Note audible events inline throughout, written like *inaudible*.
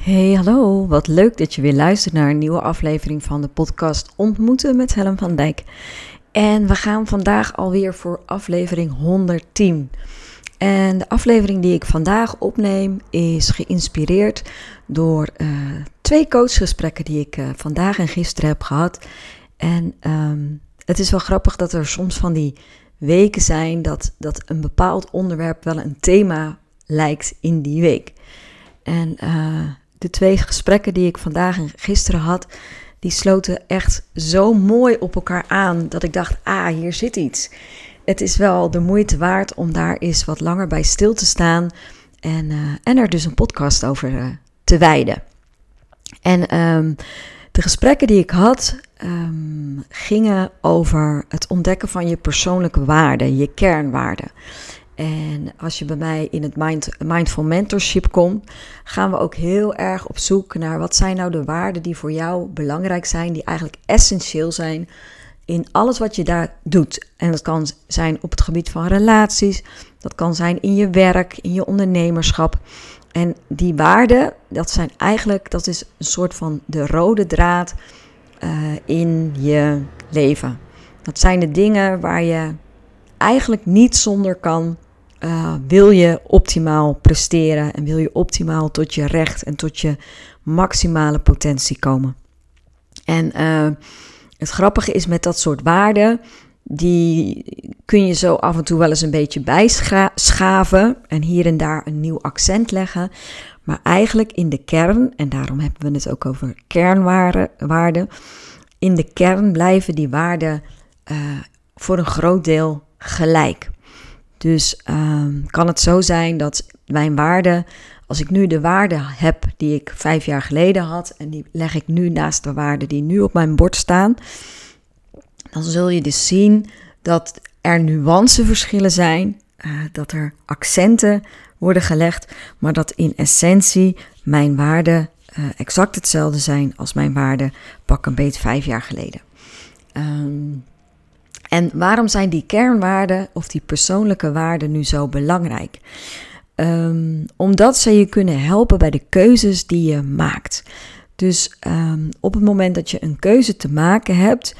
Hey, hallo. Wat leuk dat je weer luistert naar een nieuwe aflevering van de podcast Ontmoeten met Helen van Dijk. En we gaan vandaag alweer voor aflevering 110. En de aflevering die ik vandaag opneem is geïnspireerd door uh, twee coachgesprekken die ik uh, vandaag en gisteren heb gehad. En um, het is wel grappig dat er soms van die weken zijn dat, dat een bepaald onderwerp wel een thema lijkt in die week. En uh, de twee gesprekken die ik vandaag en gisteren had, die sloten echt zo mooi op elkaar aan dat ik dacht, ah, hier zit iets. Het is wel de moeite waard om daar eens wat langer bij stil te staan en, uh, en er dus een podcast over uh, te wijden. En um, de gesprekken die ik had um, gingen over het ontdekken van je persoonlijke waarden, je kernwaarden. En als je bij mij in het mind, Mindful Mentorship komt, gaan we ook heel erg op zoek naar wat zijn nou de waarden die voor jou belangrijk zijn, die eigenlijk essentieel zijn in alles wat je daar doet. En dat kan zijn op het gebied van relaties, dat kan zijn in je werk, in je ondernemerschap. En die waarden, dat zijn eigenlijk, dat is een soort van de rode draad uh, in je leven. Dat zijn de dingen waar je eigenlijk niet zonder kan uh, wil je optimaal presteren en wil je optimaal tot je recht en tot je maximale potentie komen. En uh, het grappige is met dat soort waarden, die kun je zo af en toe wel eens een beetje bijschaven en hier en daar een nieuw accent leggen. Maar eigenlijk in de kern, en daarom hebben we het ook over kernwaarden, in de kern blijven die waarden uh, voor een groot deel gelijk. Dus um, kan het zo zijn dat mijn waarde, als ik nu de waarde heb die ik vijf jaar geleden had en die leg ik nu naast de waarden die nu op mijn bord staan, dan zul je dus zien dat er nuanceverschillen zijn, uh, dat er accenten worden gelegd, maar dat in essentie mijn waarden uh, exact hetzelfde zijn als mijn waarden pak een beet vijf jaar geleden. Um, en waarom zijn die kernwaarden of die persoonlijke waarden nu zo belangrijk? Um, omdat ze je kunnen helpen bij de keuzes die je maakt. Dus um, op het moment dat je een keuze te maken hebt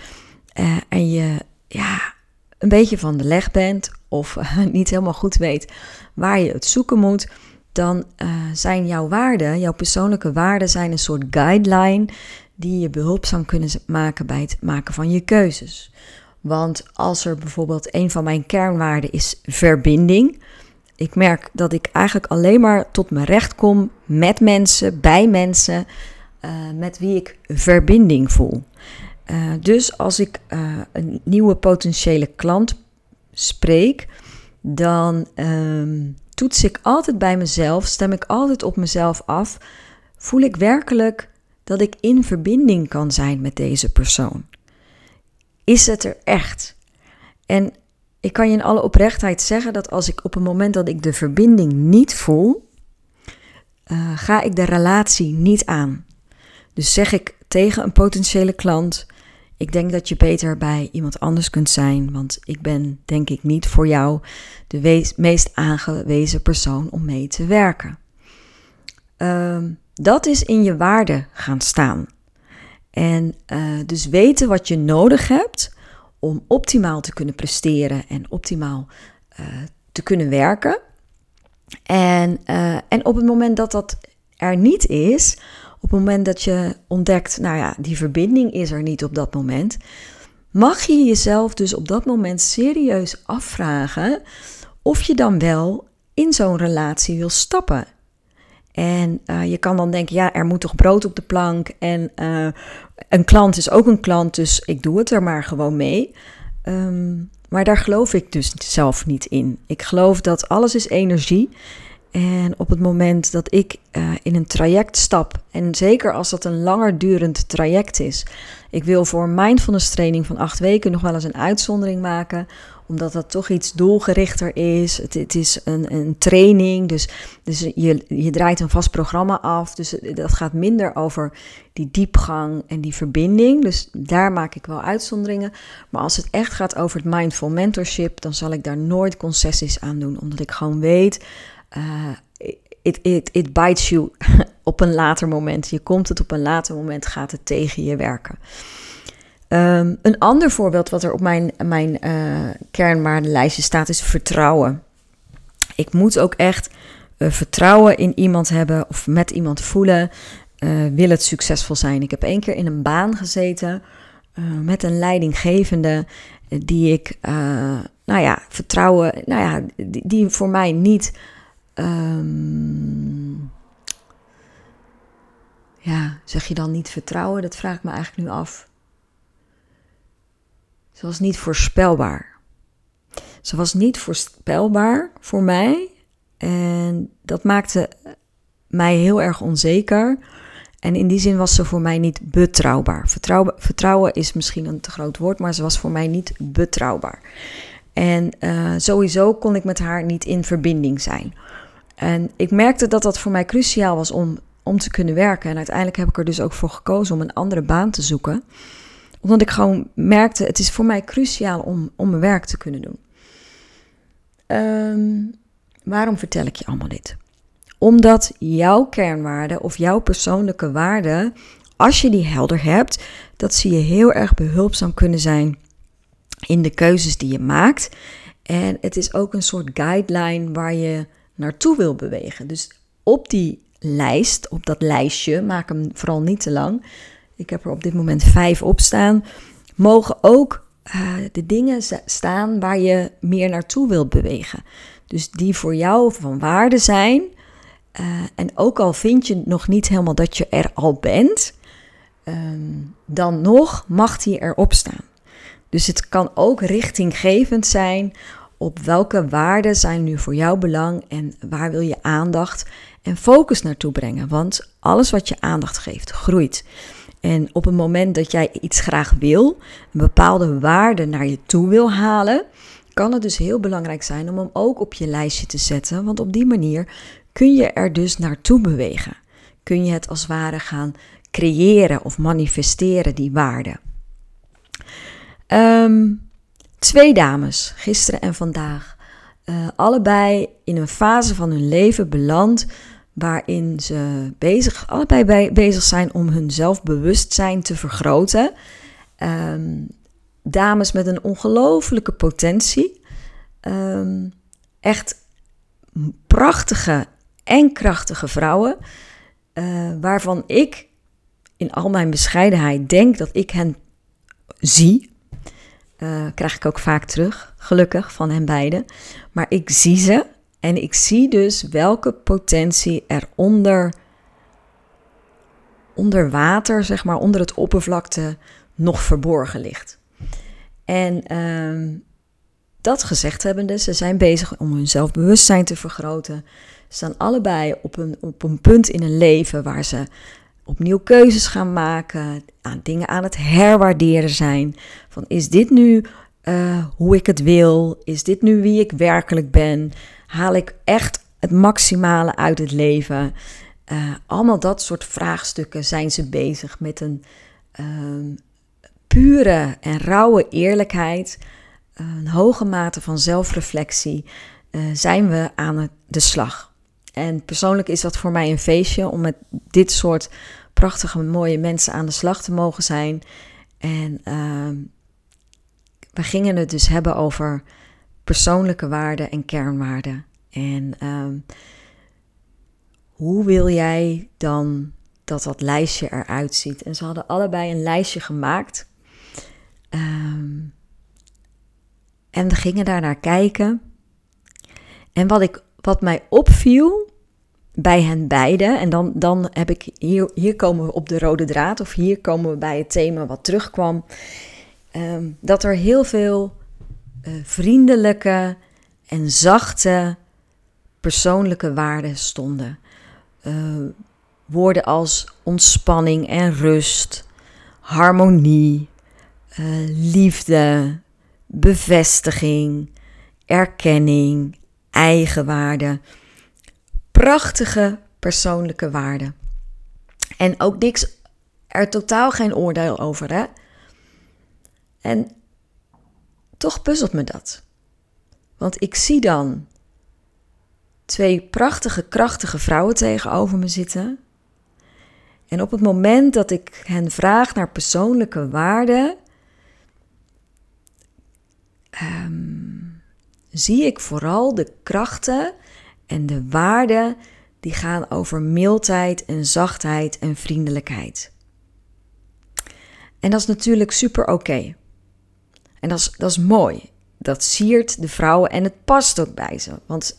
uh, en je ja, een beetje van de leg bent of *laughs* niet helemaal goed weet waar je het zoeken moet, dan uh, zijn jouw waarden, jouw persoonlijke waarden, zijn een soort guideline die je behulpzaam kunnen maken bij het maken van je keuzes. Want als er bijvoorbeeld een van mijn kernwaarden is verbinding. Ik merk dat ik eigenlijk alleen maar tot mijn recht kom met mensen, bij mensen, uh, met wie ik verbinding voel. Uh, dus als ik uh, een nieuwe potentiële klant spreek, dan um, toets ik altijd bij mezelf, stem ik altijd op mezelf af. Voel ik werkelijk dat ik in verbinding kan zijn met deze persoon? Is het er echt? En ik kan je in alle oprechtheid zeggen dat als ik op het moment dat ik de verbinding niet voel, uh, ga ik de relatie niet aan. Dus zeg ik tegen een potentiële klant: Ik denk dat je beter bij iemand anders kunt zijn, want ik ben denk ik niet voor jou de meest aangewezen persoon om mee te werken. Uh, dat is in je waarde gaan staan. En uh, dus weten wat je nodig hebt om optimaal te kunnen presteren en optimaal uh, te kunnen werken. En, uh, en op het moment dat dat er niet is, op het moment dat je ontdekt, nou ja, die verbinding is er niet op dat moment, mag je jezelf dus op dat moment serieus afvragen of je dan wel in zo'n relatie wil stappen. En uh, je kan dan denken, ja, er moet toch brood op de plank. En uh, een klant is ook een klant, dus ik doe het er maar gewoon mee. Um, maar daar geloof ik dus zelf niet in. Ik geloof dat alles is energie. En op het moment dat ik uh, in een traject stap, en zeker als dat een langer durend traject is, ik wil voor mindfulness training van acht weken nog wel eens een uitzondering maken, omdat dat toch iets doelgerichter is. Het, het is een, een training, dus, dus je, je draait een vast programma af. Dus dat gaat minder over die diepgang en die verbinding. Dus daar maak ik wel uitzonderingen. Maar als het echt gaat over het mindful mentorship, dan zal ik daar nooit concessies aan doen, omdat ik gewoon weet. Uh, it, it, it bites you *laughs* op een later moment. Je komt het op een later moment, gaat het tegen je werken. Ehm, een ander voorbeeld wat er op mijn, mijn uh, kernwaardenlijstje staat is vertrouwen. Ik moet ook echt uh, vertrouwen in iemand hebben of met iemand voelen. Uh, wil het succesvol zijn? Ik heb één keer in een baan gezeten met een leidinggevende die ik, nou ja, vertrouwen, nou ja, die, voor mij niet. Um, ja, zeg je dan niet vertrouwen? Dat vraag ik me eigenlijk nu af. Ze was niet voorspelbaar. Ze was niet voorspelbaar voor mij. En dat maakte mij heel erg onzeker. En in die zin was ze voor mij niet betrouwbaar. Vertrouwen, is misschien een te groot woord, maar ze was voor mij niet betrouwbaar. En uh, sowieso kon ik met haar niet in verbinding zijn. En ik merkte dat dat voor mij cruciaal was om, om te kunnen werken. En uiteindelijk heb ik er dus ook voor gekozen om een andere baan te zoeken omdat ik gewoon merkte, het is voor mij cruciaal om, om mijn werk te kunnen doen. Um, waarom vertel ik je allemaal dit? Omdat jouw kernwaarden of jouw persoonlijke waarden, als je die helder hebt, dat zie je heel erg behulpzaam kunnen zijn in de keuzes die je maakt. En het is ook een soort guideline waar je naartoe wil bewegen. Dus op die lijst, op dat lijstje, maak hem vooral niet te lang, ik heb er op dit moment vijf op staan, mogen ook uh, de dingen staan waar je meer naartoe wilt bewegen. Dus die voor jou van waarde zijn. Uh, en ook al vind je nog niet helemaal dat je er al bent, um, dan nog mag die erop staan. Dus het kan ook richtinggevend zijn op welke waarden zijn nu voor jou belang en waar wil je aandacht en focus naartoe brengen. Want alles wat je aandacht geeft, groeit. En op het moment dat jij iets graag wil, een bepaalde waarde naar je toe wil halen, kan het dus heel belangrijk zijn om hem ook op je lijstje te zetten. Want op die manier kun je er dus naartoe bewegen. Kun je het als ware gaan creëren of manifesteren, die waarde. Um, twee dames, gisteren en vandaag, uh, allebei in een fase van hun leven beland waarin ze bezig, allebei bezig zijn om hun zelfbewustzijn te vergroten. Um, dames met een ongelofelijke potentie. Um, echt prachtige en krachtige vrouwen. Uh, waarvan ik in al mijn bescheidenheid denk dat ik hen zie. Uh, krijg ik ook vaak terug, gelukkig, van hen beiden. Maar ik zie ze en ik zie dus welke potentie er onder, onder water, zeg maar, onder het oppervlakte nog verborgen ligt. En um, dat gezegd hebbende, ze zijn bezig om hun zelfbewustzijn te vergroten. Ze staan allebei op een, op een punt in hun leven waar ze opnieuw keuzes gaan maken, aan dingen aan het herwaarderen zijn. Van is dit nu uh, hoe ik het wil? Is dit nu wie ik werkelijk ben? Haal ik echt het maximale uit het leven? Uh, allemaal dat soort vraagstukken zijn ze bezig met een uh, pure en rauwe eerlijkheid, een hoge mate van zelfreflectie, uh, zijn we aan de slag. En persoonlijk is dat voor mij een feestje om met dit soort prachtige, mooie mensen aan de slag te mogen zijn. En ehm, we gingen het dus hebben over persoonlijke waarden en kernwaarden. En um, hoe wil jij dan dat dat lijstje eruit ziet? En ze hadden allebei een lijstje gemaakt. Um, en we gingen daar naar kijken. En wat, ik, wat mij opviel bij hen beiden, en dan, dan heb ik hier, hier komen we op de rode draad, of hier komen we bij het thema wat terugkwam, um, dat er heel veel uh, vriendelijke en zachte persoonlijke waarden stonden. Uh, woorden als ontspanning en rust, harmonie, uh, liefde, bevestiging, erkenning, eigenwaarde. Prachtige persoonlijke waarden. En ook niks, er totaal geen oordeel over, hè? En toch puzzelt me dat. Want ik zie dan twee prachtige, krachtige vrouwen tegenover me zitten. En op het moment dat ik hen vraag naar persoonlijke waarden, ehm, zie ik vooral de krachten en de waarden die gaan over mildheid en zachtheid en vriendelijkheid. En dat is natuurlijk super oké. En dat is, dat is mooi. Dat siert de vrouwen en het past ook bij ze. Want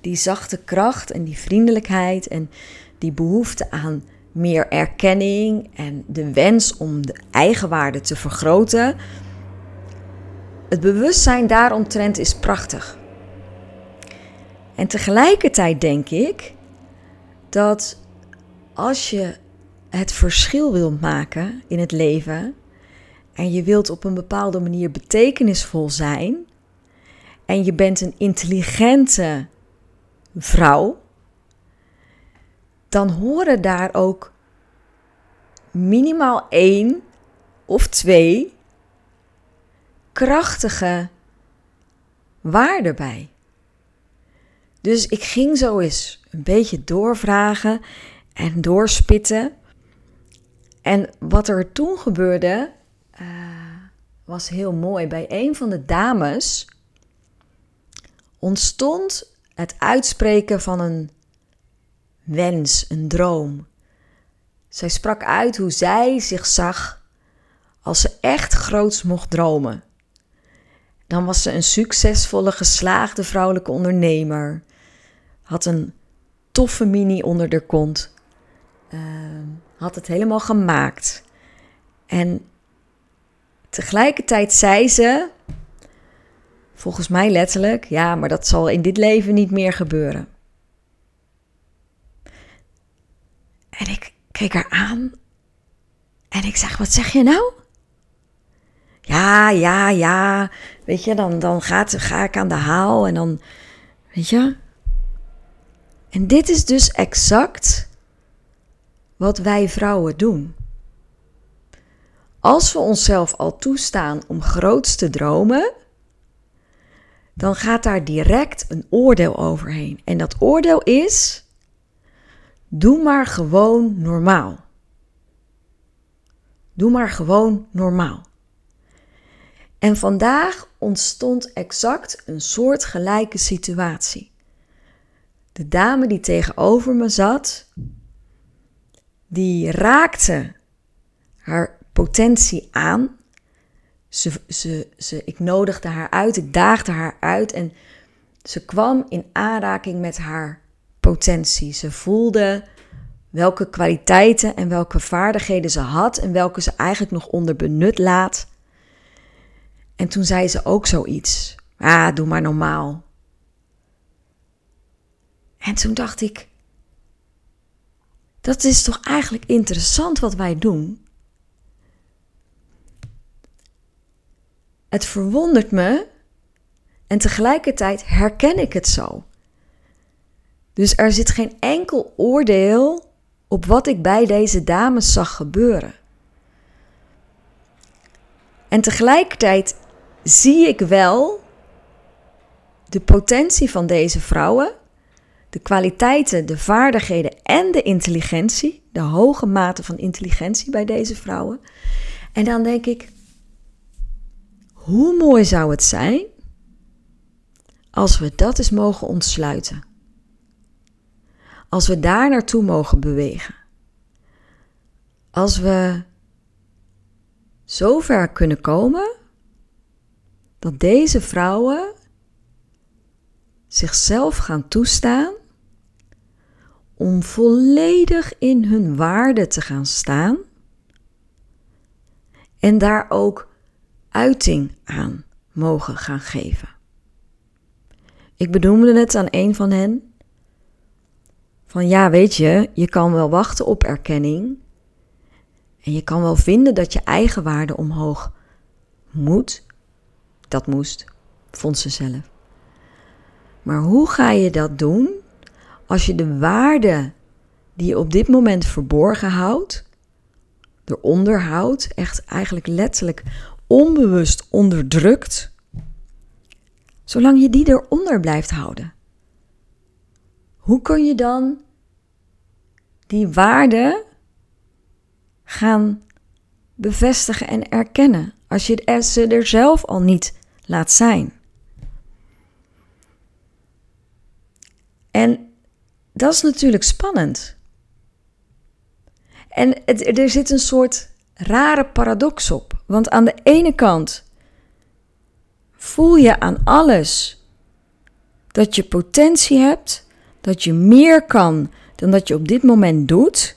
die zachte kracht en die vriendelijkheid en die behoefte aan meer erkenning en de wens om de eigenwaarde te vergroten. Het bewustzijn daaromtrent is prachtig. En tegelijkertijd denk ik dat als je het verschil wilt maken in het leven en je wilt op een bepaalde manier betekenisvol zijn en je bent een intelligente vrouw, dan horen daar ook minimaal één of twee krachtige waarden bij. Dus ik ging zo eens een beetje doorvragen en doorspitten. En wat er toen gebeurde, uh, was heel mooi. Bij een van de dames ontstond het uitspreken van een wens, een droom. Zij sprak uit hoe zij zich zag als ze echt groots mocht dromen. Dan was ze een succesvolle, geslaagde vrouwelijke ondernemer. Had een toffe mini onder de kont. Uh, had het helemaal gemaakt. En tegelijkertijd zei ze, volgens mij letterlijk, ja, maar dat zal in dit leven niet meer gebeuren. En ik keek haar aan en ik zeg, wat zeg je nou? Ja, ja, ja. Weet je, dan, dan gaat, ga ik aan de haal en dan, weet je. En dit is dus exact wat wij vrouwen doen. Als we onszelf al toestaan om groots te dromen, dan gaat daar direct een oordeel overheen. En dat oordeel is: doe maar gewoon normaal. Doe maar gewoon normaal. En vandaag ontstond exact een soortgelijke situatie. De dame die tegenover me zat, die raakte haar potentie aan. Ze, ze, ze, ik nodigde haar uit, ik daagde haar uit en ze kwam in aanraking met haar potentie. Ze voelde welke kwaliteiten en welke vaardigheden ze had en welke ze eigenlijk nog onder benut laat. En toen zei ze ook zoiets. Ah, doe maar normaal. En toen dacht ik, dat is toch eigenlijk interessant wat wij doen? Het verwondert me en tegelijkertijd herken ik het zo. Dus er zit geen enkel oordeel op wat ik bij deze dames zag gebeuren. En tegelijkertijd zie ik wel de potentie van deze vrouwen, de kwaliteiten, de vaardigheden en de intelligentie, de hoge mate van intelligentie bij deze vrouwen. En dan denk ik, hoe mooi zou het zijn als we dat eens mogen ontsluiten? Als we daar naartoe mogen bewegen. Als we zo ver kunnen komen dat deze vrouwen zichzelf gaan toestaan om volledig in hun waarde te gaan staan en daar ook uiting aan mogen gaan geven. Ik bedoelde het aan een van hen van ja, weet je, je kan wel wachten op erkenning en je kan wel vinden dat je eigen waarde omhoog moet dat moest, vond ze zelf. Maar hoe ga je dat doen als je de waarde die je op dit moment verborgen houdt, eronder houdt, echt eigenlijk letterlijk onbewust onderdrukt, zolang je die eronder blijft houden? hoe kun je dan die waarde gaan bevestigen en erkennen als je ze er zelf al niet laat zijn? En dat is natuurlijk spannend. En er zit een soort rare paradox op. Want aan de ene kant voel je aan alles dat je potentie hebt, dat je meer kan dan dat je op dit moment doet.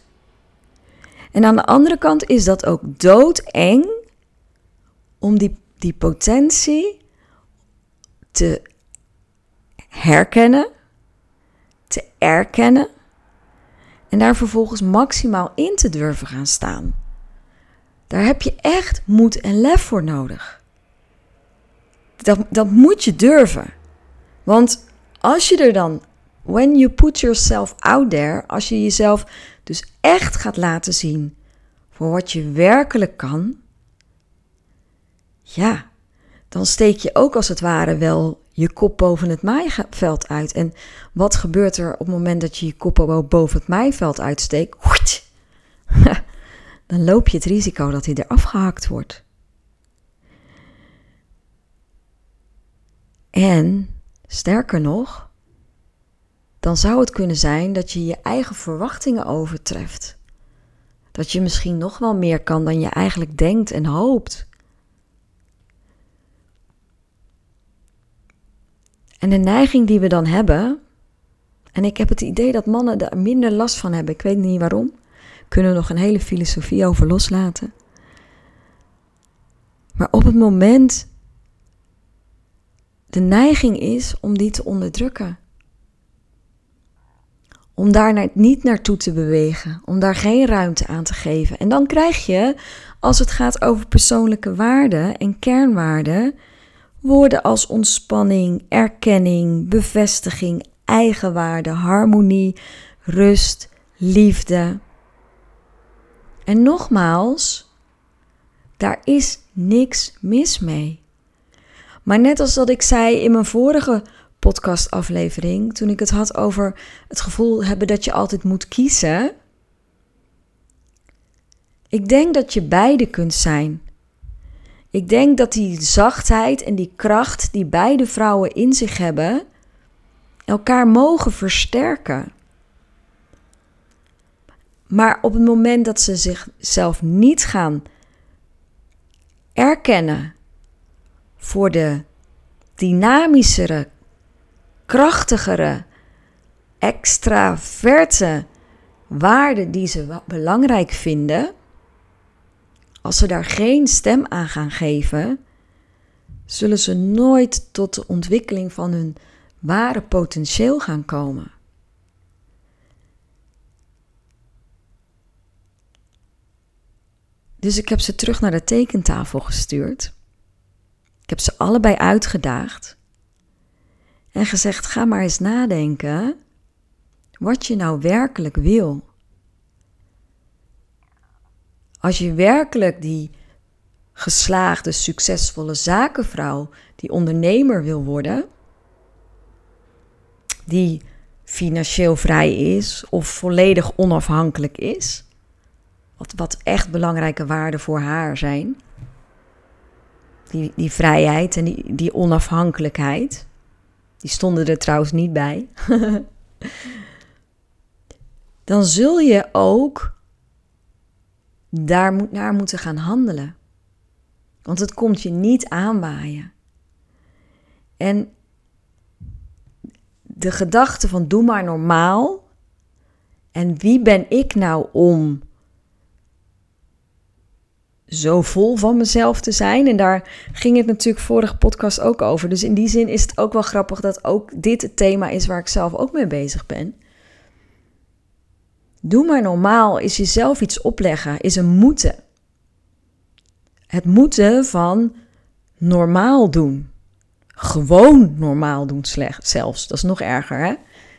En aan de andere kant is dat ook doodeng om die, die potentie te herkennen, te erkennen en daar vervolgens maximaal in te durven gaan staan. Daar heb je echt moed en lef voor nodig. Dat, dat moet je durven. Want als je er dan, when you put yourself out there, als je jezelf dus echt gaat laten zien voor wat je werkelijk kan, ja, dan steek je ook als het ware wel je kop boven het maaiveld uit. En wat gebeurt er op het moment dat je je kop boven het maaiveld uitsteekt? *laughs* Dan loop je het risico dat hij er afgehakt wordt. En sterker nog, dan zou het kunnen zijn dat je je eigen verwachtingen overtreft. Dat je misschien nog wel meer kan dan je eigenlijk denkt en hoopt. En de neiging die we dan hebben, en ik heb het idee dat mannen daar minder last van hebben, ik weet niet waarom, kunnen we nog een hele filosofie over loslaten. Maar op het moment de neiging is om die te onderdrukken. Om daar niet naartoe te bewegen, om daar geen ruimte aan te geven. En dan krijg je, als het gaat over persoonlijke waarden en kernwaarden, woorden als ontspanning, erkenning, bevestiging, eigenwaarde, harmonie, rust, liefde. En nogmaals, daar is niks mis mee. Maar net als dat ik zei in mijn vorige podcastaflevering, toen ik het had over het gevoel hebben dat je altijd moet kiezen. Ik denk dat je beide kunt zijn. Ik denk dat die zachtheid en die kracht die beide vrouwen in zich hebben, elkaar mogen versterken. Maar op het moment dat ze zichzelf niet gaan erkennen voor de dynamischere, krachtigere, extraverte waarden die ze belangrijk vinden, als ze daar geen stem aan gaan geven, zullen ze nooit tot de ontwikkeling van hun ware potentieel gaan komen. Dus ik heb ze terug naar de tekentafel gestuurd. Ik heb ze allebei uitgedaagd en gezegd: ga maar eens nadenken wat je nou werkelijk wil. Als je werkelijk die geslaagde, succesvolle zakenvrouw, die ondernemer wil worden, die financieel vrij is of volledig onafhankelijk is, wat, echt belangrijke waarden voor haar zijn, die, die vrijheid en die, die onafhankelijkheid, die stonden er trouwens niet bij, *laughs* dan zul je ook daar moet, naar moeten gaan handelen. Want het komt je niet aanwaaien. En de gedachte van doe maar normaal. En wie ben ik nou om zo vol van mezelf te zijn? En daar ging het natuurlijk vorige podcast ook over. Dus in die zin is het ook wel grappig dat ook dit het thema is waar ik zelf ook mee bezig ben. Doe maar normaal is jezelf iets opleggen, is een moeten. Het moeten van normaal doen. Gewoon normaal doen slecht, zelfs. Dat is nog erger, hè?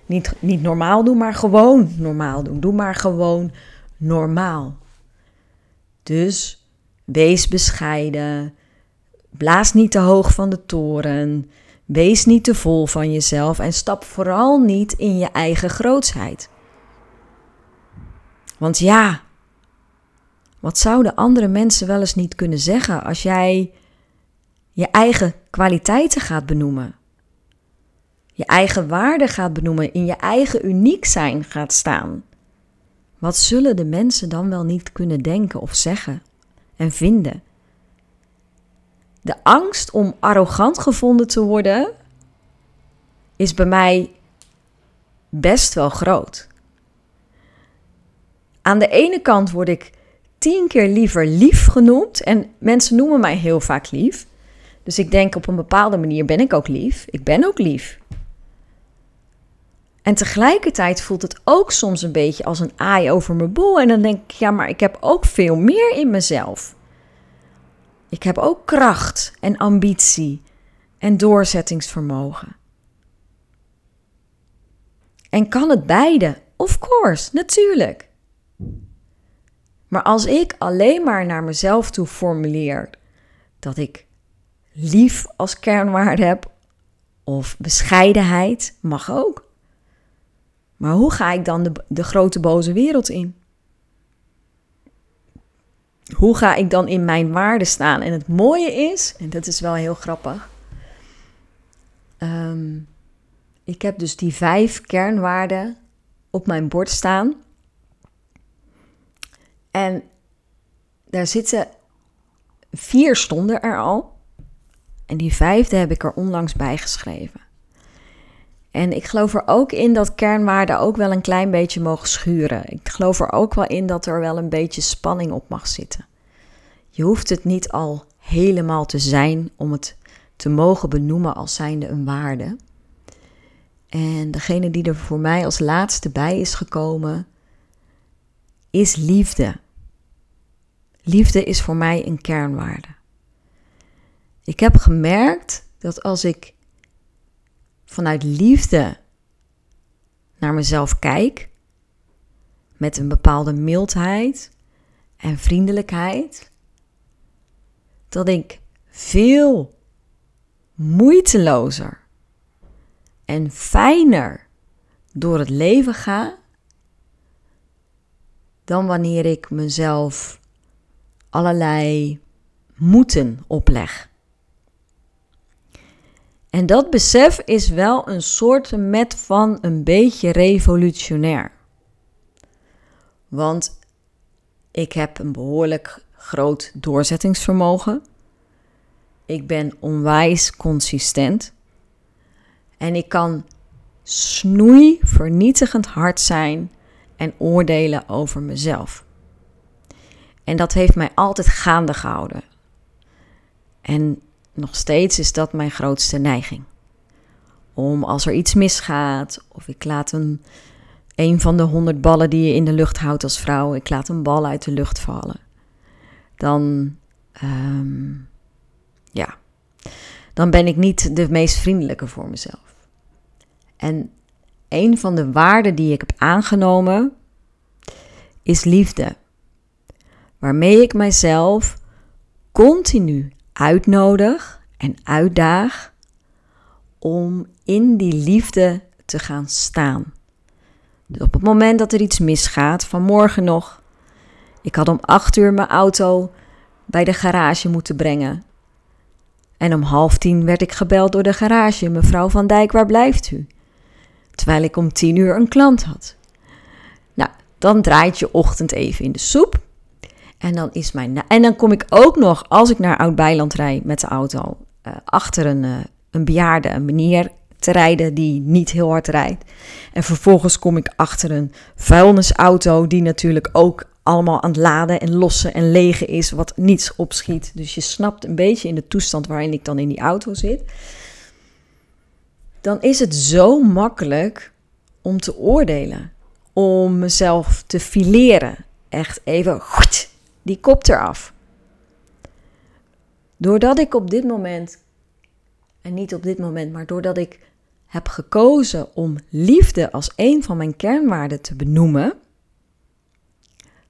Niet, niet normaal doen, maar gewoon normaal doen. Doe maar gewoon normaal. Dus wees bescheiden. Blaas niet te hoog van de toren. Wees niet te vol van jezelf en stap vooral niet in je eigen grootsheid. Want ja, wat zouden andere mensen wel eens niet kunnen zeggen als jij je eigen kwaliteiten gaat benoemen? Je eigen waarde gaat benoemen, in je eigen uniek zijn gaat staan. Wat zullen de mensen dan wel niet kunnen denken of zeggen en vinden? De angst om arrogant gevonden te worden is bij mij best wel groot. Aan de ene kant word ik tien keer liever lief genoemd en mensen noemen mij heel vaak lief. Dus ik denk op een bepaalde manier ben ik ook lief. Ik ben ook lief. En tegelijkertijd voelt het ook soms een beetje als een aai over mijn boel. En dan denk ik, ja, maar ik heb ook veel meer in mezelf. Ik heb ook kracht en ambitie en doorzettingsvermogen. En kan het beide? Of course, natuurlijk. Maar als ik alleen maar naar mezelf toe formuleer dat ik lief als kernwaarde heb, of bescheidenheid, mag ook. Maar hoe ga ik dan de, de grote boze wereld in? Hoe ga ik dan in mijn waarde staan? En het mooie is, en dat is wel heel grappig. Ehm, ik heb dus die vijf kernwaarden op mijn bord staan. En daar zitten vier stonden er al. En die vijfde heb ik er onlangs bijgeschreven. En ik geloof er ook in dat kernwaarden ook wel een klein beetje mogen schuren. Ik geloof er ook wel in dat er wel een beetje spanning op mag zitten. Je hoeft het niet al helemaal te zijn om het te mogen benoemen als zijnde een waarde. En degene die er voor mij als laatste bij is gekomen, is liefde. Liefde is voor mij een kernwaarde. Ik heb gemerkt dat als ik vanuit liefde naar mezelf kijk, met een bepaalde mildheid en vriendelijkheid, dat ik veel moeitelozer en fijner door het leven ga dan wanneer ik mezelf allerlei moeten opleg. En dat besef is wel een soort met van een beetje revolutionair. Want ik heb een behoorlijk groot doorzettingsvermogen. Ik ben onwijs consistent. En ik kan snoei vernietigend hard zijn en oordelen over mezelf. En dat heeft mij altijd gaande gehouden. En nog steeds is dat mijn grootste neiging. Om als er iets misgaat, of ik laat een, een van de honderd ballen die je in de lucht houdt als vrouw, ik laat een bal uit de lucht vallen. Dan, ehm, ja, dan ben ik niet de meest vriendelijke voor mezelf. En een van de waarden die ik heb aangenomen is liefde. Waarmee ik mijzelf continu uitnodig en uitdaag om in die liefde te gaan staan. Dus op het moment dat er iets misgaat, vanmorgen nog, ik had om acht uur mijn auto bij de garage moeten brengen. En om half tien werd ik gebeld door de garage. Mevrouw Van Dijk, waar blijft u? Terwijl ik om tien uur een klant had. Nou, dan draait je ochtend even in de soep. En dan, is mijn en dan kom ik ook nog, als ik naar Oud-Beiland rijd met de auto, uh, achter een, uh, een bejaarde, een meneer te rijden die niet heel hard rijdt. En vervolgens kom ik achter een vuilnisauto die natuurlijk ook allemaal aan het laden en lossen en legen is, wat niets opschiet. Dus je snapt een beetje in de toestand waarin ik dan in die auto zit. Dan is het zo makkelijk om te oordelen, om mezelf te fileren. Echt even die kop eraf. Doordat ik op dit moment, en niet op dit moment, maar doordat ik heb gekozen om liefde als een van mijn kernwaarden te benoemen,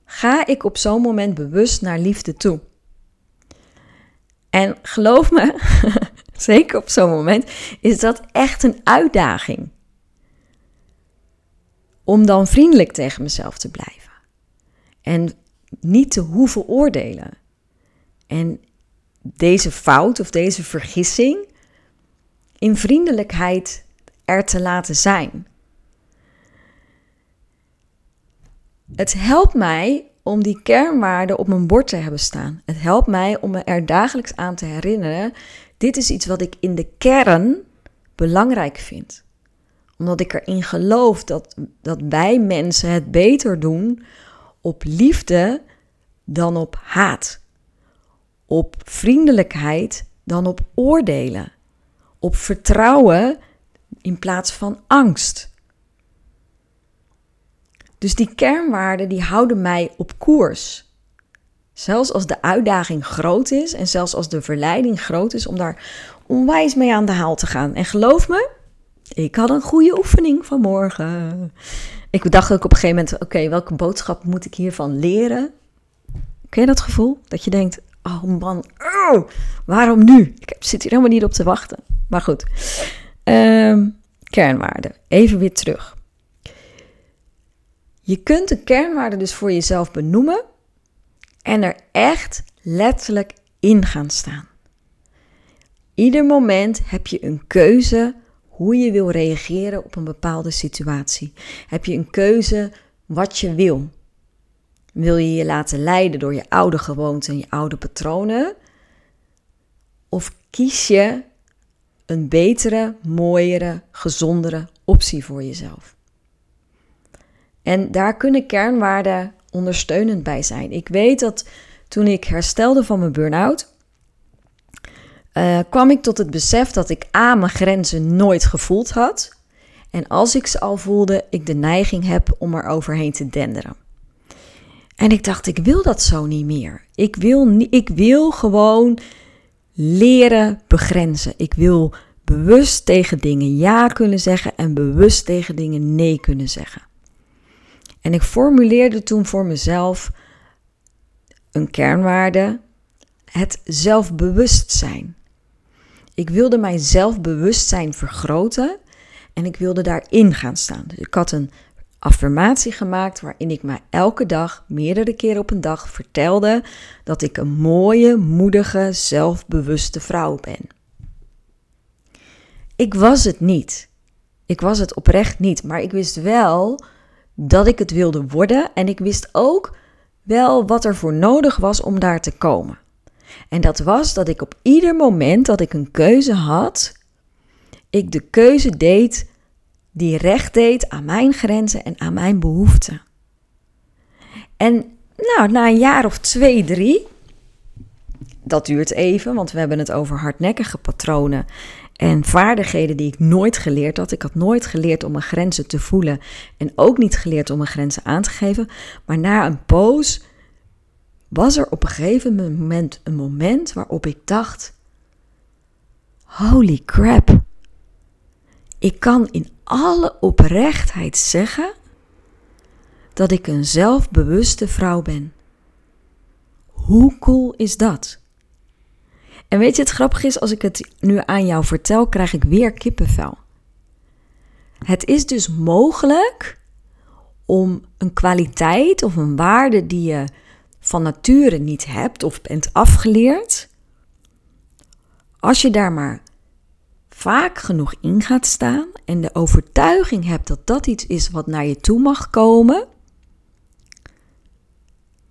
ga ik op zo'n moment bewust naar liefde toe. En geloof me, *laughs* zeker op zo'n moment, is dat echt een uitdaging. Om dan vriendelijk tegen mezelf te blijven. En niet te hoeven oordelen. En deze fout of deze vergissing in vriendelijkheid er te laten zijn. Het helpt mij om die kernwaarden op mijn bord te hebben staan. Het helpt mij om me er dagelijks aan te herinneren: dit is iets wat ik in de kern belangrijk vind. Omdat ik erin geloof dat, dat wij mensen het beter doen op liefde dan op haat. Op vriendelijkheid dan op oordelen. Op vertrouwen in plaats van angst. Dus die kernwaarden die houden mij op koers. Zelfs als de uitdaging groot is en zelfs als de verleiding groot is om daar onwijs mee aan de haal te gaan. En geloof me, ik had een goede oefening vanmorgen. Ik dacht ook op een gegeven moment: oké, welke boodschap moet ik hiervan leren? Ken je dat gevoel? Dat je denkt: oh man, oh, waarom nu? Ik zit hier helemaal niet op te wachten. Maar goed, um, kernwaarden. Even weer terug. Je kunt een kernwaarde dus voor jezelf benoemen en er echt letterlijk in gaan staan. Ieder moment heb je een keuze hoe je wil reageren op een bepaalde situatie. Heb je een keuze wat je wil. Wil je je laten leiden door je oude gewoonten en je oude patronen? Of kies je een betere, mooiere, gezondere optie voor jezelf? En daar kunnen kernwaarden ondersteunend bij zijn. Ik weet dat toen ik herstelde van mijn burn-out, uh, kwam ik tot het besef dat ik A, mijn grenzen nooit gevoeld had. En als ik ze al voelde, ik de neiging heb om er overheen te denderen. En ik dacht, ik wil dat zo niet meer. Ik wil, ik wil gewoon leren begrenzen. Ik wil bewust tegen dingen ja kunnen zeggen en bewust tegen dingen nee kunnen zeggen. En ik formuleerde toen voor mezelf een kernwaarde: het zelfbewustzijn. Ik wilde mijn zelfbewustzijn vergroten en ik wilde daarin gaan staan. Dus ik had een affirmatie gemaakt waarin ik mij elke dag, meerdere keren op een dag, vertelde dat ik een mooie, moedige, zelfbewuste vrouw ben. Ik was het niet. Ik was het oprecht niet, maar ik wist wel dat ik het wilde worden en ik wist ook wel wat er voor nodig was om daar te komen. En dat was dat ik op ieder moment dat ik een keuze had, ik de keuze deed die recht deed aan mijn grenzen en aan mijn behoeften. En nou, na een jaar of twee, drie, dat duurt even, want we hebben het over hardnekkige patronen en vaardigheden die ik nooit geleerd had. Ik had nooit geleerd om mijn grenzen te voelen en ook niet geleerd om mijn grenzen aan te geven. Maar na een poos was er op een gegeven moment een moment waarop ik dacht: Holy crap. Ik kan in alle oprechtheid zeggen dat ik een zelfbewuste vrouw ben. Hoe cool is dat? En weet je, het grappige is, als ik het nu aan jou vertel, krijg ik weer kippenvel. Het is dus mogelijk om een kwaliteit of een waarde die je van nature niet hebt of bent afgeleerd, als je daar maar vaak genoeg in gaat staan en de overtuiging hebt dat dat iets is wat naar je toe mag komen,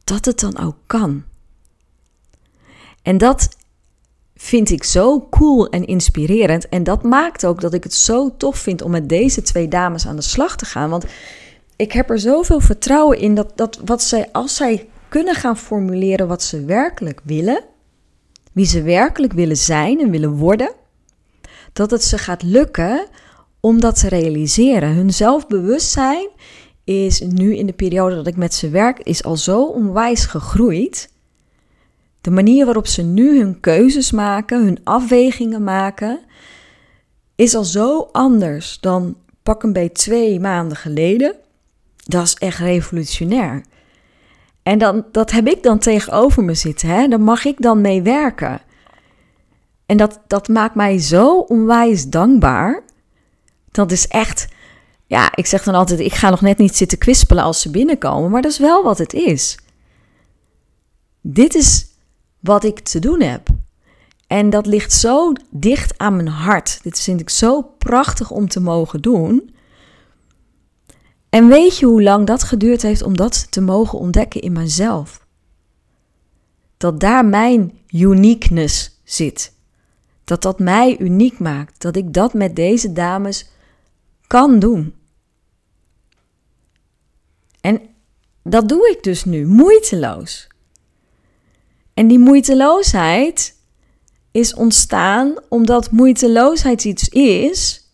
dat het dan ook kan. En dat vind ik zo cool en inspirerend. En dat maakt ook dat ik het zo tof vind om met deze twee dames aan de slag te gaan. Want ik heb er zoveel vertrouwen in dat, dat wat zij, als zij kunnen gaan formuleren wat ze werkelijk willen, wie ze werkelijk willen zijn en willen worden, dat het ze gaat lukken om dat te realiseren. Hun zelfbewustzijn is nu in de periode dat ik met ze werk, is al zo onwijs gegroeid. De manier waarop ze nu hun keuzes maken, hun afwegingen maken, is al zo anders dan pak een beetje twee maanden geleden. Dat is echt revolutionair. En dan, dat heb ik dan tegenover me zitten. Hè? Daar mag ik dan mee werken. En dat, dat maakt mij zo onwijs dankbaar. Dat is echt, ja, ik zeg dan altijd, ik ga nog net niet zitten kwispelen als ze binnenkomen, maar dat is wel wat het is. Dit is wat ik te doen heb. En dat ligt zo dicht aan mijn hart. Dit vind ik zo prachtig om te mogen doen. En weet je hoe lang dat geduurd heeft om dat te mogen ontdekken in mezelf? Dat daar mijn uniqueness zit. Dat dat mij uniek maakt. Dat ik dat met deze dames kan doen. En dat doe ik dus nu, moeiteloos. En die moeiteloosheid is ontstaan omdat moeiteloosheid iets is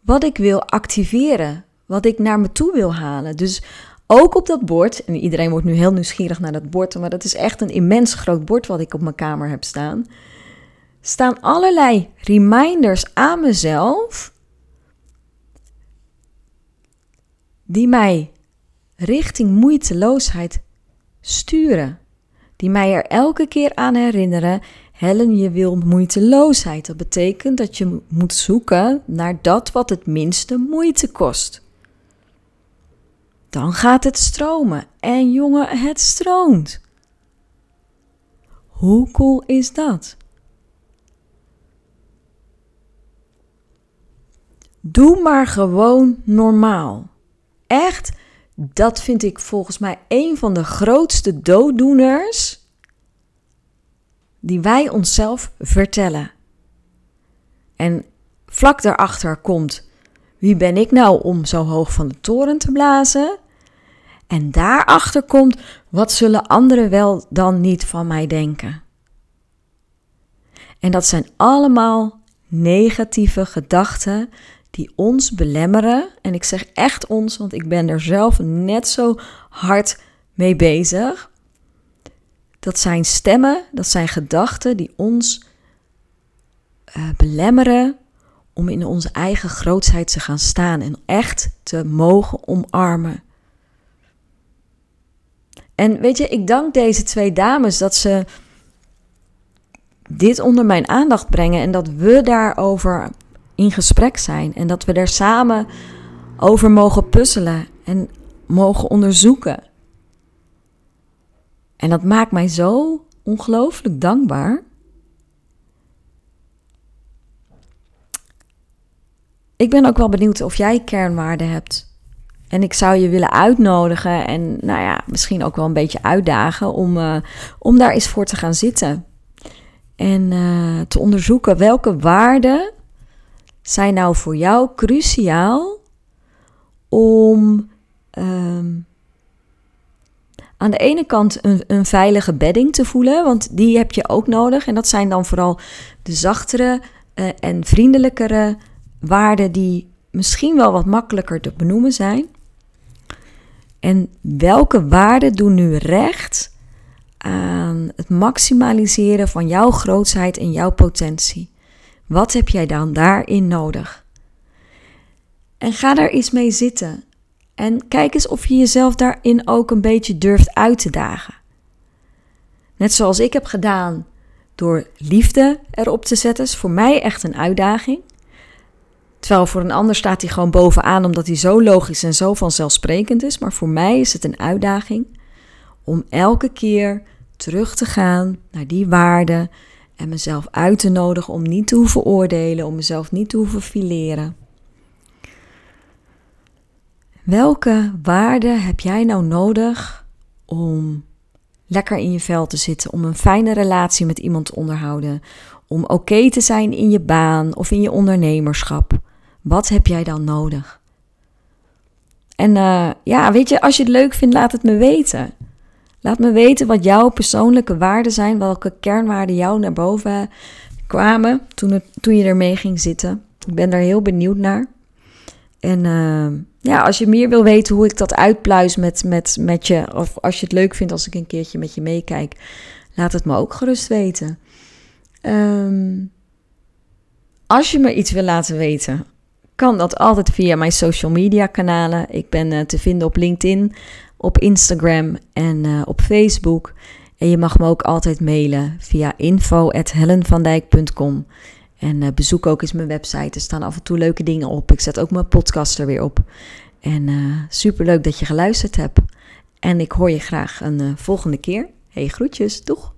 wat ik wil activeren, wat ik naar me toe wil halen. Dus ook op dat bord, en iedereen wordt nu heel nieuwsgierig naar dat bord, maar dat is echt een immens groot bord wat ik op mijn kamer heb staan, staan allerlei reminders aan mezelf die mij richting moeiteloosheid sturen. Die mij er elke keer aan herinneren: Helen, je wil moeiteloosheid. Dat betekent dat je moet zoeken naar dat wat het minste moeite kost. Dan gaat het stromen. En jongen, het stroomt. Hoe cool is dat? Doe maar gewoon normaal. Echt, dat vind ik volgens mij een van de grootste dooddoeners die wij onszelf vertellen. En vlak daarachter komt: wie ben ik nou om zo hoog van de toren te blazen? En daarachter komt: wat zullen anderen wel dan niet van mij denken? En dat zijn allemaal negatieve gedachten die ons belemmeren. En ik zeg echt ons, want ik ben er zelf net zo hard mee bezig. Dat zijn stemmen, dat zijn gedachten die ons uh, belemmeren om in onze eigen grootheid te gaan staan en echt te mogen omarmen. En weet je, ik dank deze twee dames dat ze dit onder mijn aandacht brengen en dat we daarover in gesprek zijn en dat we er samen over mogen puzzelen en mogen onderzoeken. En dat maakt mij zo ongelooflijk dankbaar. Ik ben ook wel benieuwd of jij kernwaarden hebt. En ik zou je willen uitnodigen en nou ja, misschien ook wel een beetje uitdagen om, uh, om daar eens voor te gaan zitten. En uh, te onderzoeken welke waarden zijn nou voor jou cruciaal om um, aan de ene kant een, een, veilige bedding te voelen, want die heb je ook nodig. En dat zijn dan vooral de zachtere uh, en vriendelijkere waarden die misschien wel wat makkelijker te benoemen zijn. En welke waarden doen nu recht aan het maximaliseren van jouw grootsheid en jouw potentie? Wat heb jij dan daarin nodig? En ga daar eens mee zitten. En kijk eens of je jezelf daarin ook een beetje durft uit te dagen. Net zoals ik heb gedaan door liefde erop te zetten, is voor mij echt een uitdaging. Terwijl voor een ander staat hij gewoon bovenaan omdat hij zo logisch en zo vanzelfsprekend is. Maar voor mij is het een uitdaging om elke keer terug te gaan naar die waarden en mezelf uit te nodigen om niet te hoeven oordelen, om mezelf niet te hoeven fileren. Welke waarden heb jij nou nodig om lekker in je vel te zitten, om een fijne relatie met iemand te onderhouden, om oké te zijn in je baan of in je ondernemerschap? Wat heb jij dan nodig? En uh, ja, weet je, als je het leuk vindt, laat het me weten. Laat me weten wat jouw persoonlijke waarden zijn, welke kernwaarden jou naar boven kwamen toen, het, toen je ermee ging zitten. Ik ben daar heel benieuwd naar. En uh, ja, als je meer wil weten hoe ik dat uitpluis met, met, met je, of als je het leuk vindt als ik een keertje met je meekijk, laat het me ook gerust weten. Um, als je me iets wil laten weten, kan dat altijd via mijn social media kanalen. Ik ben uh, te vinden op LinkedIn, op Instagram en uh, op Facebook. En je mag me ook altijd mailen via info.hellenvandijk.com. En uh, bezoek ook eens mijn website. Er staan af en toe leuke dingen op. Ik zet ook mijn podcast er weer op. En super leuk dat je geluisterd hebt. En ik hoor je graag een volgende keer. Hey, groetjes. Doeg!